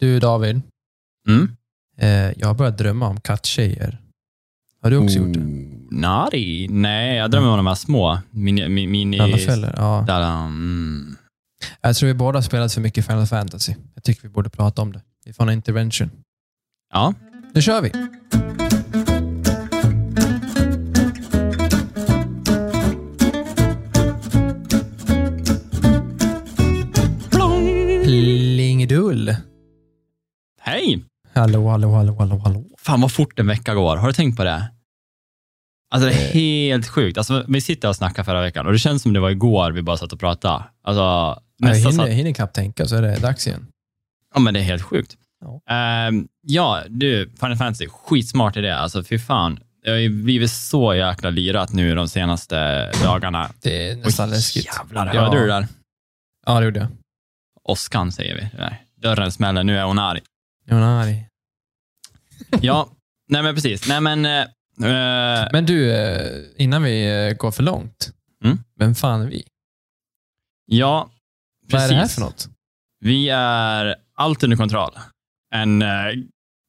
Du David, Mm. eh, jag har börjat drömma om katttjejer. Har du också gjort det? Nari? Nej, jag drömmer om de här små. Mini... mini, mini Alla fällor? Ja. där, mm. Jag tror vi båda spelat för mycket Final Fantasy. Jag tycker vi borde prata om det. Vi får en intervention. Ja. Nu kör vi! Hallå, hallå, hallå, hallå, hallå. Fan vad fort en vecka går. Har du tänkt på det? Alltså det är helt sjukt. Alltså, vi sitter och snackar förra veckan och det känns som det var igår vi bara satt och pratade. Alltså, Jag hinner, jag hinner knappt tänka så är det dags igen. ja, men det är helt sjukt. Ja. Ehm, ja, du, Final Fantasy, skitsmart idé. Alltså fy fan. Det har ju blivit så jäkla lirat nu de senaste dagarna. Det är nästan Oj, läskigt. Jävlar, Ja. hörde du det där? Ja, det gjorde jag. Åskan säger vi. Dörren smäller, nu är hon arg. Jag är arg. Ja, nej men precis. Nej men, eh, eh, Men du, eh, innan vi eh, går för långt. Mm. Vem fan är vi? ja, Vad är det här precis. för något? Vi är Allt under kontroll. En eh,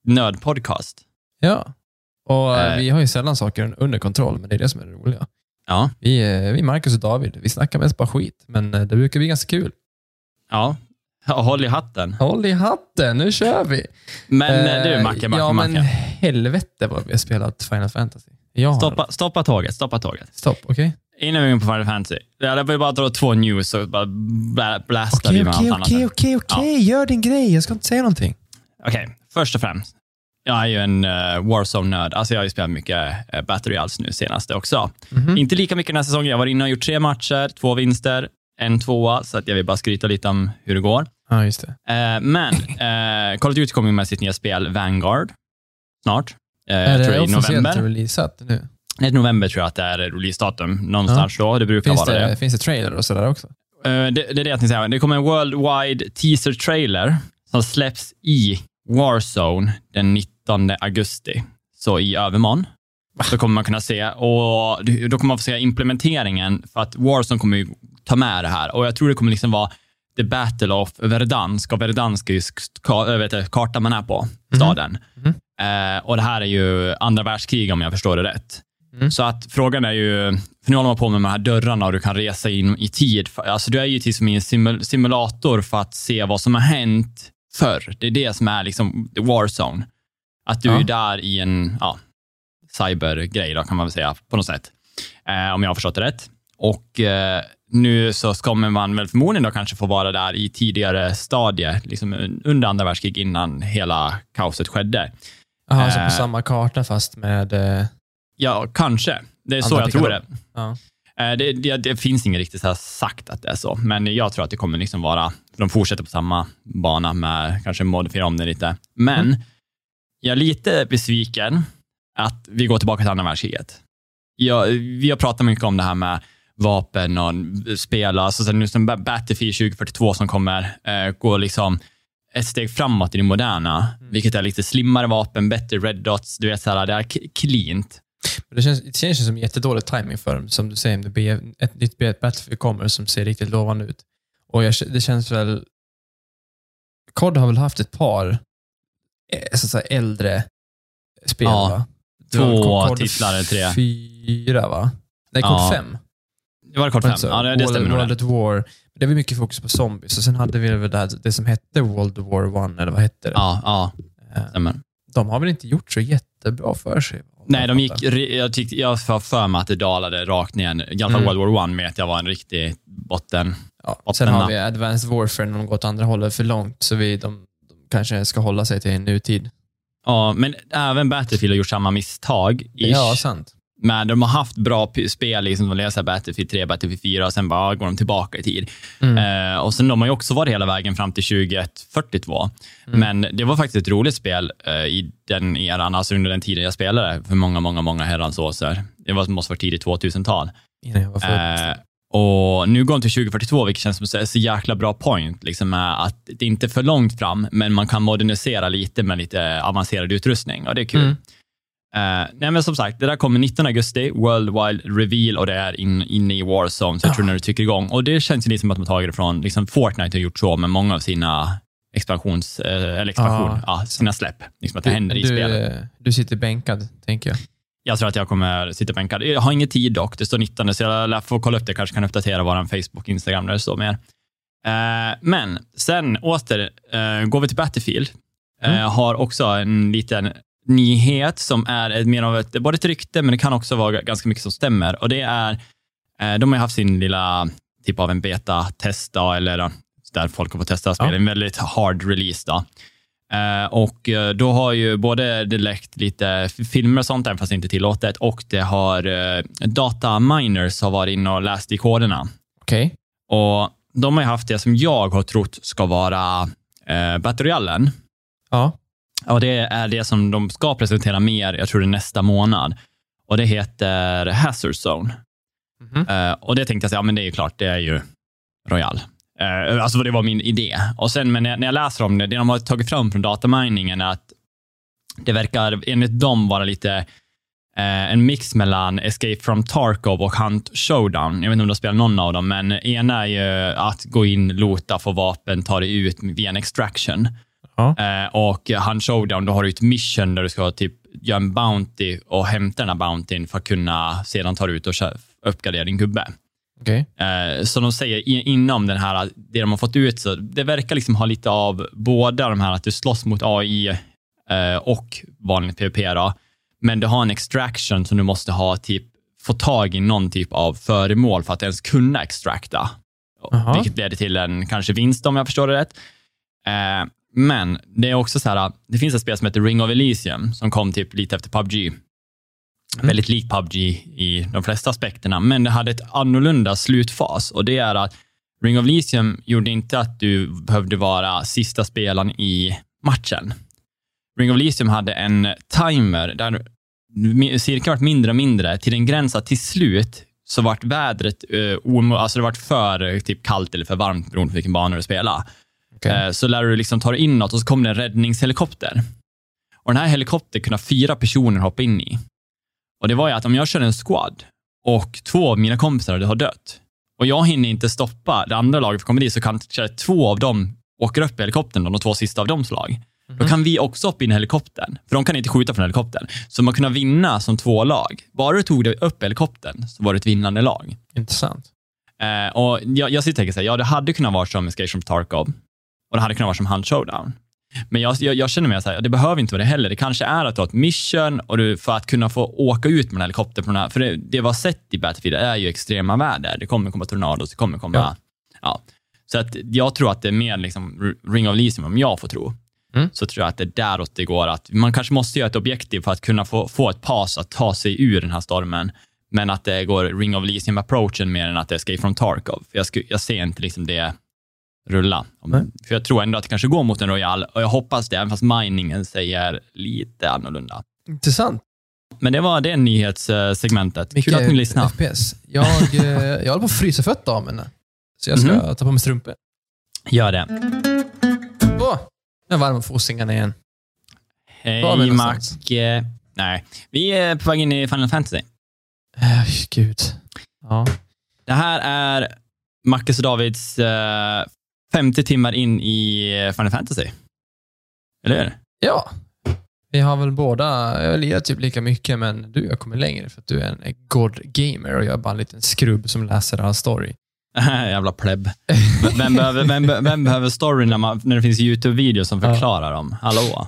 nördpodcast. Ja. Och eh, Eh. vi har ju sällan saker under kontroll, men det är det som är det roliga. Ja, Vi, eh, vi är Marcus och David. Vi snackar mest bara skit, men eh, det brukar bli ganska kul. ja. Ja, Håll i hatten. Håll i hatten, nu kör vi! Men eh, Eh, du, Macke, Macke, Ja, men Macke. helvete vad vi har spelat Final Fantasy. Jag har Stoppa, stoppa tåget, stoppa tåget. Stopp, okej? Innan vi går in på Final Fantasy. Jag vill bara dra två news och bara bla- blastar Okej, vi med okej, allt annat. okej, okej, okej. Gör din grej. Jag ska inte säga någonting. Okej, först och främst. Jag är ju en uh, Warzone-nörd. Alltså jag har ju spelat mycket uh, Battle Royals nu senaste också. Mhm. Inte lika mycket den här säsongen. Jag var inne och gjort tre matcher, två vinster, en tvåa, så att jag vill bara skryta lite om hur det går. Ja, just det. Eh, men uh, Call of Duty kommer med sitt nya spel Vanguard snart. Uh, är jag tror det i officiellt releasat nu? Nej, november tror jag att det är releasedatum. Någonstans då. Det brukar Finns vara det. det, finns det trailer och sådär också? Eh, det, det är det jag tänkte säga. Det kommer en worldwide teaser trailer som släpps i Warzone den 19 augusti. Så i övermorgon. Så kommer man kunna se och då kommer man få se implementeringen för att Warzone kommer ju ta med det här och jag tror det kommer liksom vara the battle of Verdansk och Verdansk är ju vet kartan man är på, staden. Mhm. Eh, och det här är ju andra världskrig om jag förstår det rätt. Mm. Så att frågan är ju, för nu håller man på med de här dörrarna och du kan resa in i tid. Alltså du är ju till som i en simul- simulator för att se vad som har hänt förr. Det är det som är liksom Warzone. Att du Ja. är där i en ja, cybergrej då, kan man väl säga, på något sätt. Eh, om jag har förstått det rätt. Och eh, nu så kommer man väl förmodligen då kanske få vara där i tidigare stadie, liksom under andra världskrig innan hela kaoset skedde. Jaha, alltså på Eh. samma karta fast med... Eh, Ja, kanske. Det är så jag tror det. ja. Eh, Det, det, det finns inget riktigt så sagt att det är så, men jag tror att det kommer liksom vara, de fortsätter på samma bana med, kanske modifiera om det lite. Men Mm. jag är lite besviken att vi går tillbaka till andra världskriget. Jag, vi har pratat mycket om det här med vapen och spel, alltså sen nu som Battlefield 2042 som kommer, eh, går liksom ett steg framåt i det moderna, Mm. vilket är lite slimmare vapen, bättre red dots, du vet, så här, det är cleant. Det känns, det känns som jättedålig timing för dem. Som du säger, det blir ett nytt Battlefield kommer som ser riktigt lovande ut. Och jag, det känns väl... COD har väl haft ett par eh, så att säga, äldre spel, Ja, va? Två titlar eller tre. Fyra, va? Nej, COD Ja. 5. Det var kort fem. Ja, det, det World, stämmer. World at War. Det var mycket fokus på zombies. Och sen hade vi väl det, här, det som hette World War 1, eller vad hette det? Ja, ja, Eh, stämmer. De har väl inte gjort så jättebra för sig? Nej, de gick, jag, tyckte, jag har för mig att det dalade rakt ner. I alla fall Mm. World War One med att jag var en riktig botten. Ja, sen har vi Advanced Warfare när de gått andra hållet för långt, så vi, de, de kanske ska hålla sig till nutid. Ja, men även Battlefield har gjort samma misstag. Ish. Ja, sant. Men de har haft bra spel, liksom, de läser Battlefield 3, Battlefield 4 och sen bara går de tillbaka i tid. Mm. Eh, och sen de har ju också varit hela vägen fram till 2142. Mm. Men det var faktiskt ett roligt spel eh, i den eran, alltså under den tiden jag spelade för många, många, många herrans år sedan. Det var, måste vara tidigt 2000-tal. Innan jag var född. Eh, och nu går de till 2042, vilket känns som så, så jäkla bra point. Liksom, att det inte är för långt fram, men man kan modernisera lite med lite avancerad utrustning och det är kul. Mm. Eh, nej, men som sagt, det där kommer 19 augusti, World Wide Reveal och det är in, inne i Warzone, så jag tror när det tycker igång. Och det känns ju lite som att de har tagit det från, liksom Fortnite har gjort så med många av sina expansions, eh, eller expansion, ja. sina släpp. Liksom att det händer i du, spelet. Du sitter bänkad, tänker jag. Jag tror att jag kommer sitta bänkad. Jag har ingen tid dock. Det står 19, så jag lär få kolla upp det. kanske kan uppdatera vår Facebook, Instagram där det står mer. Eh, men sen åter eh, går vi till Battlefield. Eh, Mm. Har också en liten nyhet som är ett, mer av ett, både ett rykte, men det kan också vara ganska mycket som stämmer. Och det är, eh, de har haft sin lilla typ av en beta-test, då, eller där folk har fått testa Ja. en väldigt hard release. Då. Eh, och eh, då har ju både det läckt lite filmer och sånt, även fast inte tillåtet, och det har eh, data miners har varit inne och läst i koderna. Okej. Och de har ju haft det som jag har trott ska vara eh, Battle Royalen. Ja. Och det är det som de ska presentera mer, jag tror det är nästa månad. Och det heter Hazard Zone. Mhm. Eh, och det tänkte jag säga, ja men det är ju klart, det är ju Royal. Uh, alltså det var min idé. Och sen men när, jag läser om det, det de har tagit fram från dataminingen är att det verkar enligt dem vara lite eh, en mix mellan Escape from Tarkov och Hunt Showdown. Jag vet inte om du har spelat någon av dem, men ena är ju att gå in, lota, få vapen, ta dig ut via en extraction. Ja. Eh, och Hunt Showdown, då har du ett mission där du ska typ göra en bounty och hämta den här bountyn för att kunna sedan ta dig ut och uppgradera din gubbe. Okej. Eh, så de säger inom den här, det de har fått ut, så det verkar liksom ha lite av båda de här, att du slåss mot AI eh, och vanligt PVP. Då. Men du har en extraction som du måste ha, typ, få tag i någon typ av föremål för att ens kunna extracta. Jaha. Vilket leder till en kanske vinst om jag förstår det rätt. Eh, men det är också så här, det finns ett spel som heter Ring of Elysium som kom typ lite efter PubG. Väldigt lik PubG i de flesta aspekterna, men det hade ett annorlunda slutfas och det är att Ring of Elysium gjorde inte att du behövde vara sista spelaren i matchen. Ring of Elysium hade en timer där cirkeln vart mindre och mindre till en gräns att till slut så vart vädret omo- alltså det vart för eh, typ kallt eller för varmt beroende på vilken bana du spelar. Okej. Eh, så lär du liksom ta dig inåt och så kommer det en räddningshelikopter. Och den här helikoptern kunde fyra personer hoppa in i. Och det var ju att om jag kör en squad och två av mina kompisar har dött och jag hinner inte stoppa det andra laget för komma dit så kanske två av dem åker upp i helikoptern, de två sista av dems lag. Då kan vi också hoppa in i helikoptern, för de kan inte skjuta från helikoptern. Så man kunde vinna som två lag. Bara du tog dig upp i helikoptern så var det ett vinnande lag. Intressant. Eh, och jag, jag sitter och tänker så här, ja det hade kunnat vara som Escape from Tarkov och det hade kunnat vara som Hunt Showdown. Men jag, jag, jag känner mig så här, det behöver inte vara det heller. Det kanske är att du har ett mission och du, för att kunna få åka ut med en helikopter på den här, för det, det har sett i Battlefield är ju extrema väder. Det kommer komma tornados, det kommer komma, ja. Ja. Så att jag tror att det är mer liksom Ring of Elysium, om jag får tro. Mm. Så tror jag att det är däråt det går. Att man kanske måste göra ett objektiv för att kunna få, få ett pass att ta sig ur den här stormen. Men att det går Ring of Elysium-approachen mer än att det Escape from Tarkov. Jag, sku, jag ser inte liksom det rulla. Om, Nej. för jag tror ändå att det kanske går mot en Royal och jag hoppas det, även fast miningen säger lite annorlunda. Intressant. Men det var det nyhetssegmentet. Kul att ni lyssnade. FPS. Jag, eh, jag håller på att frysa fötter av mig nu. Så jag ska Mhm. ta på mig strumpor. Gör det. Åh, nu är varma fossingarna igen. Var är vi Hej? Macke. Nej, vi är på väg in i Final Fantasy. Äh, gud. Ja. Det här är Mackes och Davids eh, 50 timmar in i Final Fantasy. Eller hur? ja. Vi har väl båda, jag lirar typ lika mycket, men du har kommit längre för att du är en god gamer och jag är bara en liten skrubb som läser all story. Jävla pleb. Vem behöver, vem, vem behöver story när, man, när det finns YouTube-videos som Ja. förklarar dem? Hallå?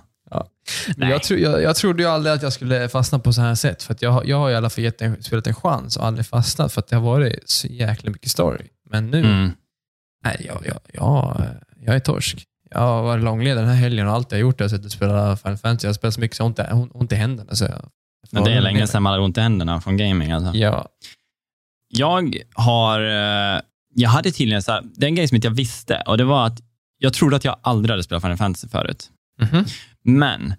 Nej. Jag, tro, jag, jag trodde ju aldrig att jag skulle fastna på så här sätt. För jag, jag har i alla fall gett en, spelat en chans och aldrig fastnat för att det har varit så jäkla mycket story. Men nu, Mm. Nej, jag, jag, jag, jag är torsk. Jag har varit långledig den här helgen och allt jag har gjort är att sitta och spela Final Fantasy. Jag har spelat så mycket så jag har ont, ont i händerna. Så jag, Men det är länge sedan man hade ont i händerna från gaming. Alltså. Ja. Jag har... eh, Jag hade tydligen så här, det är en grej som inte jag visste och det var att jag trodde att jag aldrig hade spelat Final Fantasy förut. Mhm. Men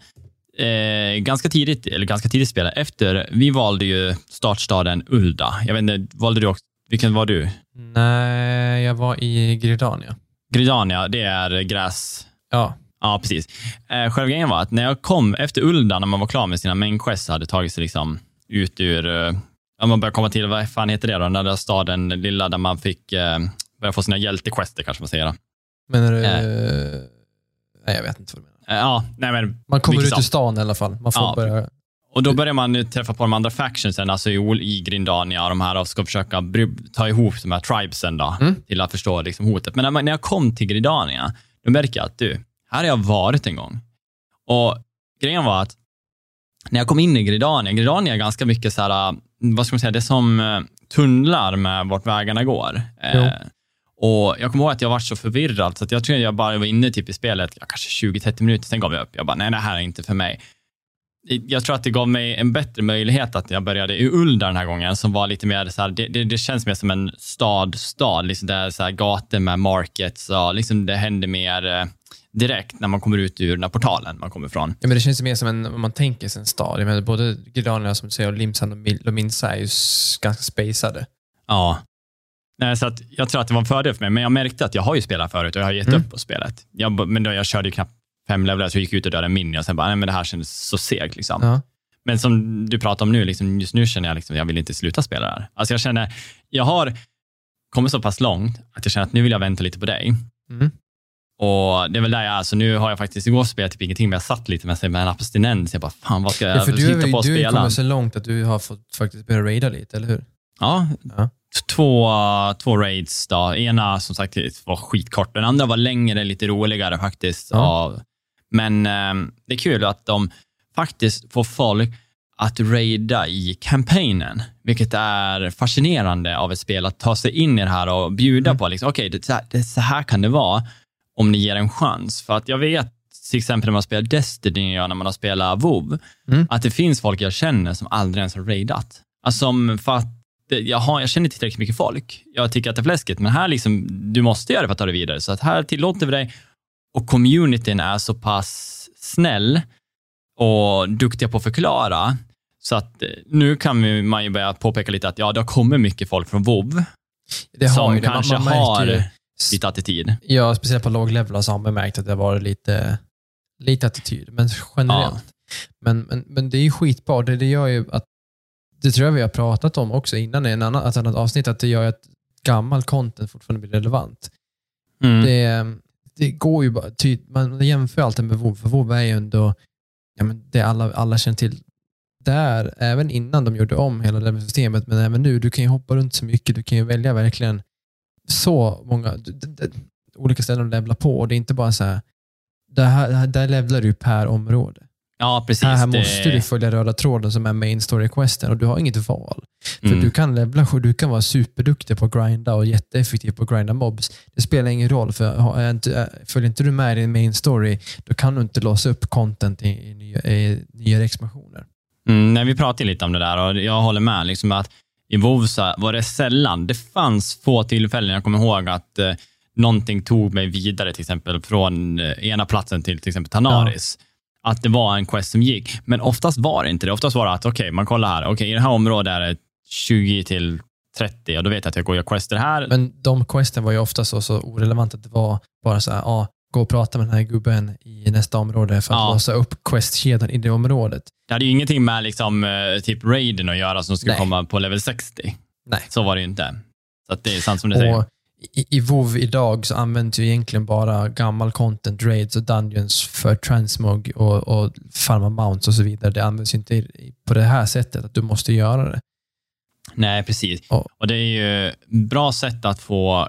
eh, ganska tidigt, eller ganska tidigt spelade efter, vi valde ju startstaden Ulda. Jag vet inte, valde du också? Vilken var du? Nej, jag var i Gridania. Gridania, det är gräs... Ja. Ja, precis. Eh, själva grejen var att när jag kom efter Ulda, när man var klar med sina main quests, hade tagit sig liksom ut ur... Eh, ja, man började komma till, vad fan heter det då? Den där staden, lilla, där man fick eh, börja få sina hjältequester, kanske man säger. Då. Menar du Eh. Eh, Ja, nej men Man kommer ut ur stan i alla fall. Man får Ja. börja... Och då börjar man träffa på de andra factionsen, alltså i, i Grindania och de här och ska försöka ta ihop de här tribesen då, Mm. till att förstå liksom, hotet. Men när, man, när jag kom till Grindania, då märker jag att du, här har jag varit en gång. Och grejen var att när jag kom in i Gridania, Gridania är ganska mycket så här, vad ska man säga, det är som eh, tunnlar med vart vägarna går. Eh, och jag kommer ihåg att jag var så förvirrad, så jag tror att jag bara var inne typ i spelet, ja, kanske 20-30 minuter, sen gav jag upp. Jag bara, nej, det här är inte för mig. Jag tror att det gav mig en bättre möjlighet att jag började i Ulda den här gången, som var lite mer så här, det, det, det känns mer som en stad, stad, liksom där så här gator med markets och liksom det händer mer eh, direkt när man kommer ut ur den här portalen man kommer ifrån. Ja, men det känns mer som en, om man tänker sig en stad. Jag menar, både Gridania som du säger och Limsan och Mil- och Minsa är ju ganska spacade. Ja. Nej, så att jag tror att det var en fördel för mig, men jag märkte att jag har ju spelat förut och jag har gett Mm. upp på spelet. Jag, men då, jag körde ju knappt fem levlar, så jag gick ut och dödade en mini och sen bara, nej men det här kändes så segt. Liksom. Ja. Men som du pratar om nu, liksom, just nu känner jag liksom, jag vill inte sluta spela det här. Alltså jag känner, jag har kommit så pass långt att jag känner att nu vill jag vänta lite på dig. Mm. Och det är väl där jag är. Så nu har jag faktiskt, igår spelade jag typ ingenting, men jag satt lite med, med en abstinens. Jag bara, fan vad ska jag Ja, för du hitta på att du har spela? kommit så långt att du har fått faktiskt börja raida lite, eller hur? Ja, Ja. Två, två raids. Då. Ena som sagt var skitkort, den andra var längre, lite roligare faktiskt. Ja. Men eh, det är kul att de faktiskt får folk att raida i kampanjen, vilket är fascinerande av ett spel, att ta sig in i det här och bjuda Mm. på, liksom, okej, det, här- det, så här kan det vara om ni ger en chans. För att jag vet, till exempel när man spelar Destiny och när man har spelat WoW, Mm. att det finns folk jag känner som aldrig ens har raidat. Alltså, för att jag, har, jag känner inte tillräckligt mycket folk. Jag tycker att det är fläskigt, men här liksom, du måste göra det för att ta det vidare. Så att här tillåter vi dig och communityn är så pass snäll och duktiga på att förklara. Så att eh, nu kan man ju börja påpeka lite att ja, det har kommit mycket folk från WoW Det har som det. Man- kanske man märker har ju- lite attityd. Ja, speciellt på låglevlar så har man märkt att det har varit lite, lite attityd, men generellt. Men, men, men det är ju skitbra. Det, det gör ju att, det tror jag vi har pratat om också innan i en annan, ett annat avsnitt, att det gör att gammal content fortfarande blir relevant. Mm. Det, det går ju bara, ty, man jämför alltid med WoW, för WoW är ju ändå ja, men det alla, alla känner till. Där, även innan de gjorde om hela levelsystemet, men även nu, du kan ju hoppa runt så mycket, du kan ju välja verkligen så många d- d- d- olika ställen att levla på och det är inte bara så här, det här, det här där levlar du per område. Ja, precis. här det- måste du följa röda tråden som är main story questen och du har inget val. För Mm. du kan levla, du kan vara superduktig på att grinda och jätteeffektiv på att grinda mobs. Det spelar ingen roll, för inte, följer inte du med i din main story, då kan du inte låsa upp content i, i, nya, i nya expansioner. Mm, nej, vi pratade lite om det där och jag håller med. Liksom att I WoW så var det sällan, det fanns få tillfällen, jag kommer ihåg att eh, någonting tog mig vidare, till exempel från eh, ena platsen till till exempel Tanaris. Att det var en quest som gick, men oftast var det inte det. Oftast var det att, okej, man kollar här, okej, i det här området är det 20 till 30 och då vet jag att jag går och gör quester här. Men de questen var ju ofta så, så orelevant att det var bara så här, ja, gå och prata med den här gubben i nästa område för att Ja. låsa upp questkedjan i det området. Det hade ju ingenting med liksom, eh, typ raiden att göra som skulle Nej. komma på level 60. Nej. Så var det ju inte. Så det är sant som du säger. I, I WoW idag så används ju egentligen bara gammal content, raids och dungeons för transmog och, och farma mounts och så vidare. Det används ju inte på det här sättet, att du måste göra det. Nej, precis. Ja. Och det är ju bra sätt att få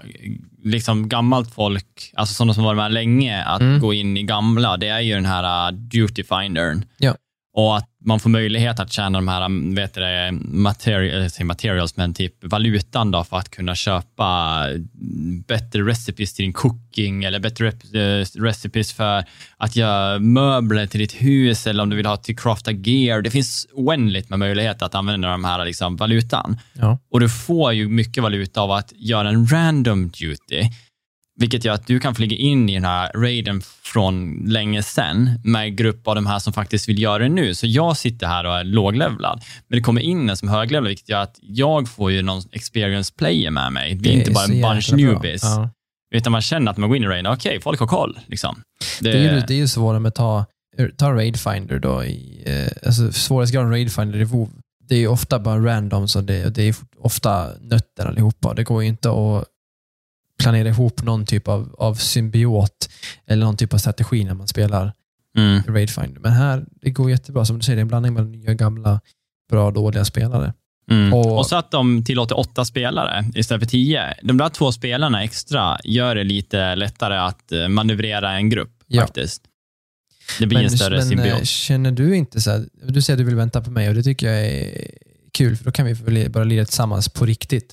liksom gammalt folk, alltså sådana som varit med länge, att Mm. gå in i gamla. Det är ju den här uh, duty findern. Ja. Och att man får möjlighet att tjäna de här um, vet det, material, jag säger materials, men typ valutan då för att kunna köpa bättre recipes till din cooking eller bättre eh, recipes för att göra möbler till ditt hus eller om du vill ha till crafta gear. Det finns oändligt med möjligheter att använda de här liksom, valutan. Ja. Och du får ju mycket valuta av att göra en random duty, vilket gör att du kan flyga in i den här raiden från länge sedan med en grupp av de här som faktiskt vill göra det nu. Så jag sitter här och är låglevlad, men det kommer in en som är höglevlad, vilket gör att jag får ju någon experience player med mig. Vi är inte bara så en bunch newbies, Ja. utan man känner att man går in i raiden, okej, folk har koll. Liksom. Det, är ju, det är ju svårare med att ta, ta Raid Finder då. I, eh, alltså svårighetsgraden Raid Finder i WoW, det är ju ofta bara randoms och det, det är ofta nötter allihopa. Det går ju inte att planera ihop någon typ av, av symbiot eller någon typ av strategi när man spelar Mm. Raid Finder. Men här, det går jättebra. Som du säger, det är en blandning mellan nya, gamla, bra, dåliga spelare. Mm. Och- Och, så att de tillåter åtta spelare istället för tio. De där två spelarna extra gör det lite lättare att eh, manövrera en grupp Ja. faktiskt. Det blir en större men, eh, symbios. känner du inte så här, du säger att du vill vänta på mig och det tycker jag är kul, för då kan vi börja lira tillsammans på riktigt.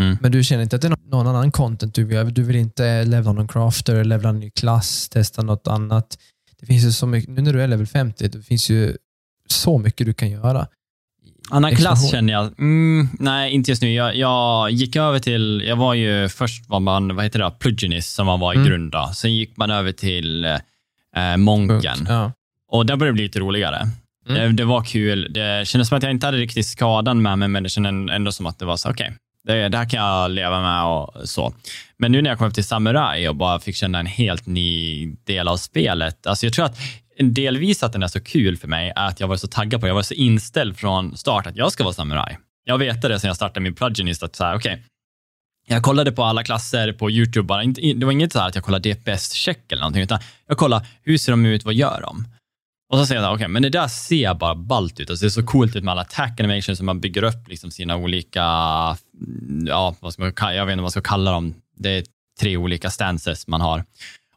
Mm. Men du känner inte att det är nå- någon annan content du vill? Du vill inte levla någon crafter, levla en ny klass, testa något annat? Det finns ju så mycket, nu när du är level 50, det finns ju så mycket du kan göra. Annan klass känner jag, mm, nej inte just nu. Jag, jag gick över till, jag var ju först var man, vad heter det, Pluginist som man var i Mm. grund då. Sen gick man över till eh, Monken. Ja. Och där började det bli lite roligare. Mm. Det, det var kul. Det kändes som att jag inte hade riktigt skadan med mig, men det kändes ändå som att det var så, okej, det, det här kan jag leva med och så. Men nu när jag kom upp till Samurai och bara fick känna en helt ny del av spelet. Alltså jag tror att delvis att den är så kul för mig är att jag var så taggad på Jag var så inställd från start att jag ska vara Samurai. Jag vet det sen jag startade min pluginist att så här, okej, jag kollade på alla klasser på YouTube. Bara. Det var inget så här att jag kollade DPS-check eller någonting, utan jag kollade hur ser de ut, vad gör de? Och så säger jag, okej, men det där ser bara ballt ut. Alltså, det är så coolt ut med alla attack animations som man bygger upp liksom sina olika, mm, ja, vad ska man, jag vet inte vad man ska kalla dem. Det är tre olika stances man har.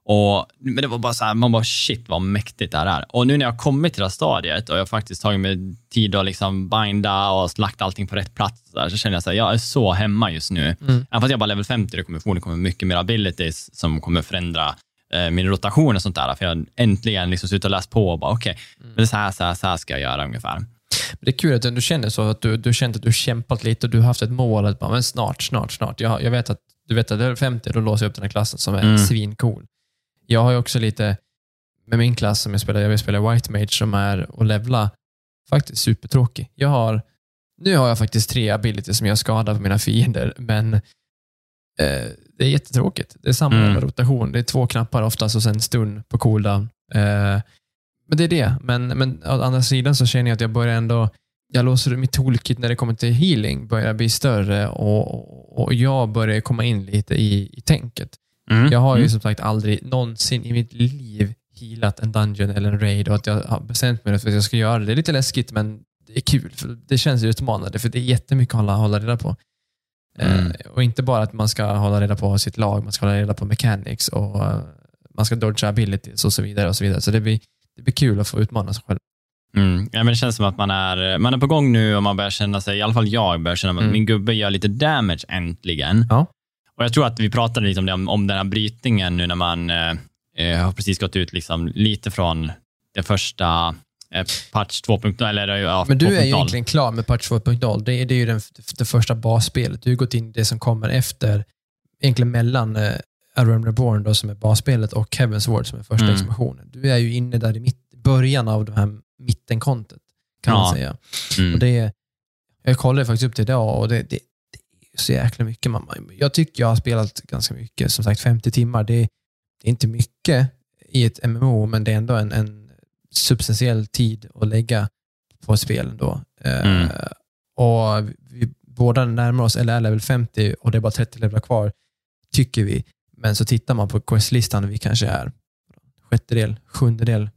Och, men det var bara så här, man bara shit vad mäktigt det här är. Och nu när jag har kommit till det här stadiet och jag har faktiskt tagit mig tid att liksom binda och lagt allting på rätt plats, så, där, så känner jag att jag är så hemma just nu. Mm. Även fast jag bara level 50, det kommer förmodligen komma mycket mer abilities som kommer förändra min rotation och sånt där. För jag äntligen liksom suttit och läst på och bara okej, det är så här, så här, så här ska jag göra ungefär. Det är kul att du känner så, att du, du känt att du kämpat lite och du har haft ett mål att bara, men snart, snart, snart. Jag, jag vet att du vet att det är 50, då låser jag upp den här klassen som är Mm. svincool. Jag har ju också lite, med min klass som jag spelar, jag vill spela White Mage som är att levla, faktiskt supertråkig. Jag har, nu har jag faktiskt tre abilities som jag skadar på mina fiender, men eh, det är jättetråkigt. Det är samma Mm. rotation. Det är två knappar oftast och sen stun på cooldown. Eh, men det är det. Men, men å andra sidan så känner jag att jag börjar ändå, jag låser mitt toolkit när det kommer till healing börjar bli större och, och jag börjar komma in lite i, i tänket. Mm. Jag har ju Mm. som sagt aldrig någonsin i mitt liv healat en dungeon eller en raid och att jag har bestämt mig för att jag ska göra det. Det är lite läskigt men det är kul. För det känns utmanande för det är jättemycket att hålla, hålla reda på. Mm. Eh, och inte bara att man ska hålla reda på sitt lag, man ska hålla reda på mechanics och eh, man ska dodga abilities och så vidare. och Så vidare. Så det blir, det blir kul att få utmana sig själv. Mm. Ja, men det känns som att man är, man är på gång nu och man börjar känna sig, i alla fall jag börjar känna att Mm. min gubbe gör lite damage äntligen. Ja. Och Jag tror att vi pratade lite om, det, om, om den här brytningen nu när man eh, eh, har precis gått ut liksom lite från det första patch 2.0. Eller, ja, Men du är ju 2.0. egentligen klar med patch 2.0. Det är, det är ju den, det första basspelet. Du har gått in i det som kommer efter, egentligen mellan eh, A Realm Reborn då, som är basspelet och Heaven's Ward som är första Mm. expansionen. Du är ju inne där i mitt, början av det här mittenkontot kan man Ja. säga. Mm. Och det, jag kollade faktiskt upp det idag och det, det, det är så jäkla mycket. Man, jag tycker jag har spelat ganska mycket, som sagt 50 timmar. Det, det är inte mycket i ett MMO, men det är ändå en, en substantiell tid att lägga på ett spel ändå. Eh, Mm. och vi båda närmar oss, är level 50 och det är bara 30 levlar kvar, tycker vi. Men så tittar man på questlistan och vi kanske är sjättedel, sjundedel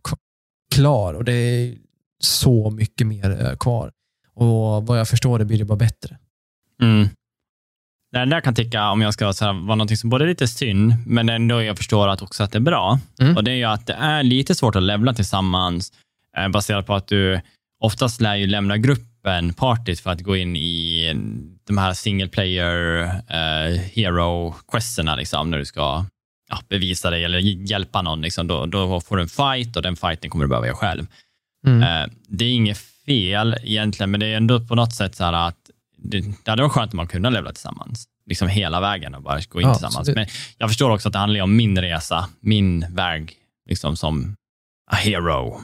klar och det är så mycket mer eh, kvar. Och vad jag förstår det blir det bara bättre. Mm. Det där kan jag tycka, om jag ska så här, vara någonting som både är lite synd, men ändå jag förstår att också att det är bra. Mm. Och Det är ju att det är lite svårt att levla tillsammans eh, baserat på att du oftast lär ju lämna gruppen, partyt, för att gå in i de här single player eh, hero questerna, liksom, när du ska ja, bevisa dig eller hjälpa någon. Liksom, då, då får du en fight och den fighten kommer du behöva göra själv. Mm. Eh, det är inget fel egentligen, men det är ändå på något sätt så här att det, det hade varit skönt om man kunde levla tillsammans. Liksom hela vägen och bara gå in Ja, tillsammans. absolut. Men jag förstår också att det handlar om min resa, min väg liksom som a hero.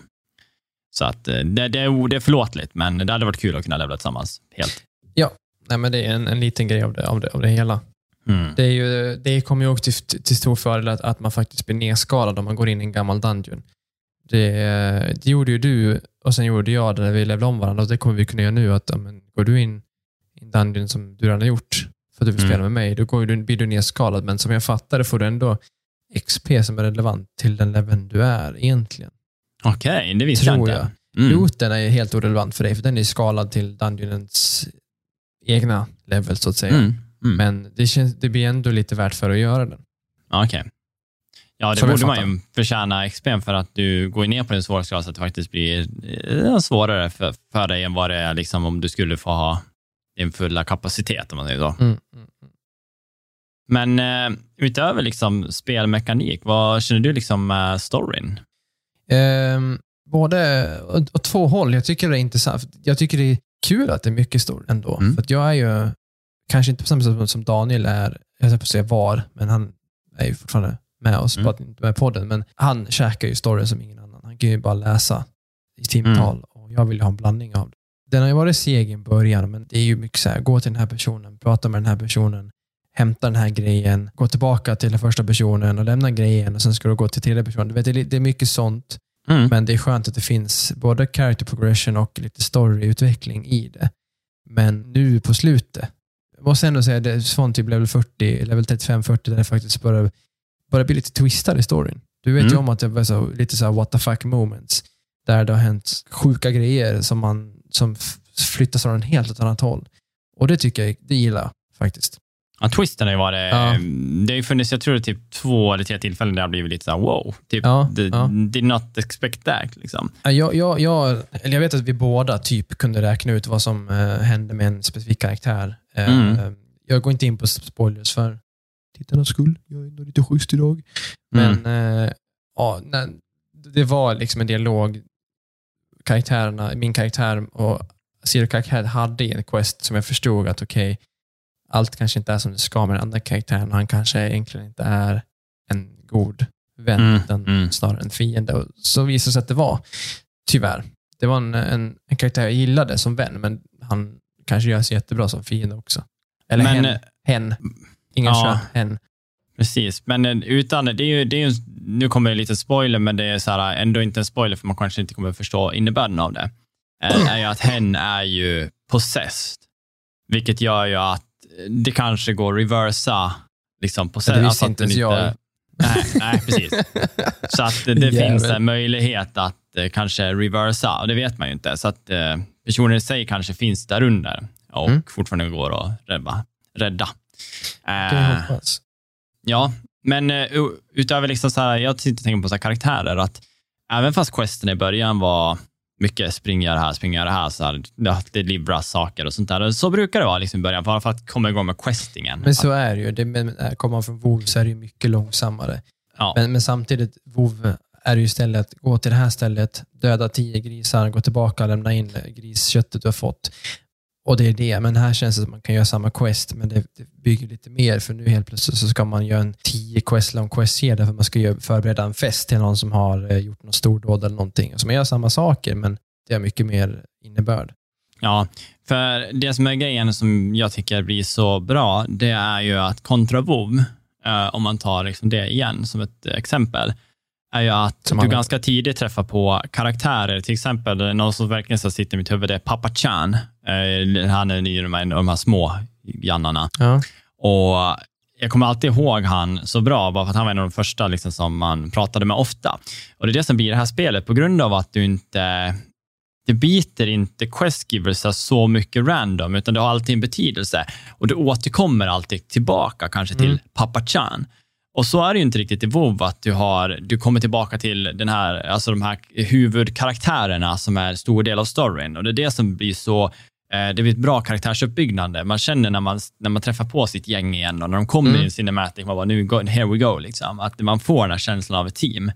Så att eh, det, det, är, det är förlåtligt, men det hade varit kul att kunna levla tillsammans helt. Nej, men det är en, en liten grej av det, av det, av det hela. Mm. Det, är ju, det kommer ju också till, till stor fördel att, att man faktiskt blir nedskalad om man går in i en gammal dungeon. Det, det gjorde ju du och sen gjorde jag det när vi levde om varandra och det kommer vi kunna göra nu. att ja, men, Går du in dungeon som du redan har gjort för att du vill Mm. spela med mig, då går du, blir du nedskalad. Men som jag fattar det får du ändå XP som är relevant till den leveln du är egentligen. Okej, det visste jag inte. Mm. Looten är helt orelevant för dig, för den är skalad till Dungeonens egna level, så att säga. Mm. Mm. Men det, känns, det blir ändå lite värt för att göra den. Okej. Ja, det Som borde man ju förtjäna XP för att du går ner på din svårighetsgrad så att det faktiskt blir eh, svårare för, för dig än vad det är liksom, om du skulle få ha din fulla kapacitet, om man säger så. Mm. Mm. Men eh, utöver liksom spelmekanik, vad känner du liksom med storyn? Ehm, både åt, två håll. Jag tycker det är intressant. Jag tycker det är kul att det är mycket story ändå. Mm. För jag är ju, kanske inte på samma sätt som Daniel är, jag höll på att säga var, men han är ju fortfarande med oss, Mm. är med podden. Men han käkar ju storyn som ingen annan. Han kan ju bara läsa i timtal Mm. och jag vill ju ha en blandning av det. Den har ju varit seg i början, men det är ju mycket så här, gå till den här personen, prata med den här personen, hämta den här grejen, gå tillbaka till den första personen och lämna grejen och sen ska du gå till tredje personen. Du vet, det är- mycket sånt. Mm. Men det är skönt att det finns både character progression och lite storyutveckling i det. Men nu på slutet, jag måste ändå säga det är från typ level 40, level 35-40 där det faktiskt börjar, börjar bli lite twistad i storyn. Du vet ju Mm. om att det var så, lite så här what the fuck moments. Där det har hänt sjuka grejer som, man, som flyttas från en helt annat håll. Och det tycker jag, det gillar faktiskt. Ja, twisten har ju varit, Ja. det har ju funnits, jag tror det är typ två eller tre tillfällen där det har blivit lite så här, wow, typ, Ja, the, ja. did not expect that. Liksom. Ja, Jag, jag, jag, jag vet att vi båda typ kunde räkna ut vad som eh, hände med en specifik karaktär. Eh, Mm. Jag går inte in på spoilers för tittarnas skull. Jag är ändå lite schysst idag. Men Mm. eh, ja, det var liksom en dialog. Karaktärerna, min karaktär och Zero karaktär hade i en quest som jag förstod att okej, allt kanske inte är som det ska med den andra karaktären han kanske egentligen inte är en god vän Mm, utan mm. snarare en fiende. Och så visade det sig att det var, tyvärr. Det var en, en, en karaktär jag gillade som vän, men han kanske gör sig jättebra som fiende också. Eller Men, hen. eh, hen. Ingen ja. kön, hen. Precis, men eh, utan, det är ju, det är ju, nu kommer det lite spoiler, men det är så här, ändå inte en spoiler för man kanske inte kommer förstå innebörden av det. Eh, är ju att hen är ju possessed, vilket gör ju att det kanske går att reversa liksom possessed. det visste alltså inte ens jag. Nej, nej, precis. Så att det, Jävel. finns en möjlighet att eh, kanske reversa, och det vet man ju inte. Så att eh, personen i sig kanske finns där under och Mm. fortfarande går att rädda. rädda. Eh. Ja, men uh, utöver liksom så här, jag tänker på så karaktärer, att även fast questen i början var mycket spring gör det här, spring gör det här, så här livras saker och sånt där. Så brukar det vara liksom i början, bara för att komma igång med questingen. Men så är det ju. Det, men, kommer man från WoW så är det ju mycket långsammare. ja. Men, men samtidigt, WoW är det ju istället, gå till det här stället, döda tio grisar, gå tillbaka och lämna in grisköttet du har fått. Och det är det. Men här känns det som att man kan göra samma quest, men det, det bygger lite mer. För nu helt plötsligt så ska man göra en tio quest lång quest-serie för man ska förbereda en fest till någon som har eh, gjort något stordåd eller någonting. Så man gör samma saker, men det har mycket mer innebörd. Ja, för det som är grejen som jag tycker blir så bra, det är ju att kontra WoW, eh, om man tar liksom det igen som ett exempel, är ju att du ganska tidigt träffar på karaktärer. Till exempel, någon som verkligen så sitter i mitt huvud, det är Papa Chan. Eh, han är i de här, de här små jannarna. Ja. Och jag kommer alltid ihåg han så bra, bara för att han var en av de första liksom, som man pratade med ofta. Och Det är det som blir det här spelet, på grund av att du inte det biter inte questgivers så mycket random, utan det har alltid en betydelse. Och du återkommer alltid tillbaka, kanske till Mm. Papa Chan. Och så är det ju inte riktigt i WoW, att du, har, du kommer tillbaka till den här, alltså de här huvudkaraktärerna som är en stor del av storyn. Och det är det som blir så eh, det blir ett bra karaktärsuppbyggande. Man känner när man, när man träffar på sitt gäng igen och när de kommer Mm. i en cinematic, man bara, nu go, here we go, liksom. att man får den här känslan av ett team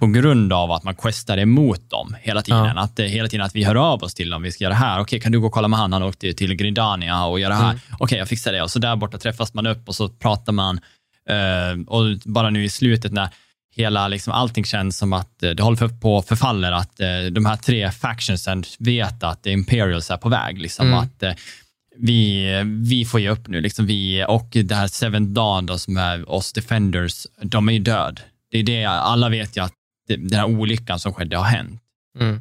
på grund av att man questar emot dem hela tiden. Ja. Att hela tiden att vi hör av oss till dem, vi ska göra det här. Okej, kan du gå och kolla med han? Han åkte till Grindania och göra det här. Mm. Okej, jag fixar det. Och så där borta träffas man upp och så pratar man. Eh, och bara nu i slutet när hela, liksom, allting känns som att eh, det håller på att förfaller, att eh, de här tre factionsen vet att Imperials är på väg. Liksom, Mm. att vi, vi får ge upp nu. Liksom vi, och det här Seven Dawn då, som är oss Defenders, de är ju död. Det är det, alla vet ju att den här olyckan som skedde har hänt. Mm.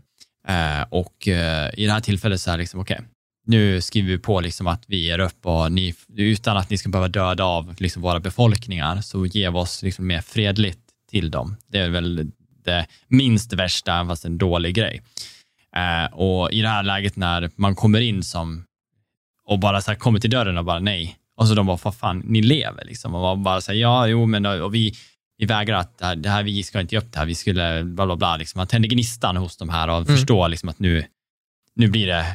Och i det här tillfället så är det liksom, okej, nu skriver vi på liksom att vi ger upp och ni, utan att ni ska behöva döda av liksom våra befolkningar, så vi oss liksom mer fredligt till dem. Det är väl det minst värsta, fast en dålig grej. Eh, och i det här läget när man kommer in som och bara så här, kommer till dörren och bara nej. Och så de bara, vad fan, ni lever liksom. Och man bara säger ja, jo, men och vi, vi vägrar att det här, det här, vi ska inte ge upp det här, vi skulle bla bla bla. Liksom. Man tänder gnistan hos de här och Mm. förstår liksom att nu, nu blir det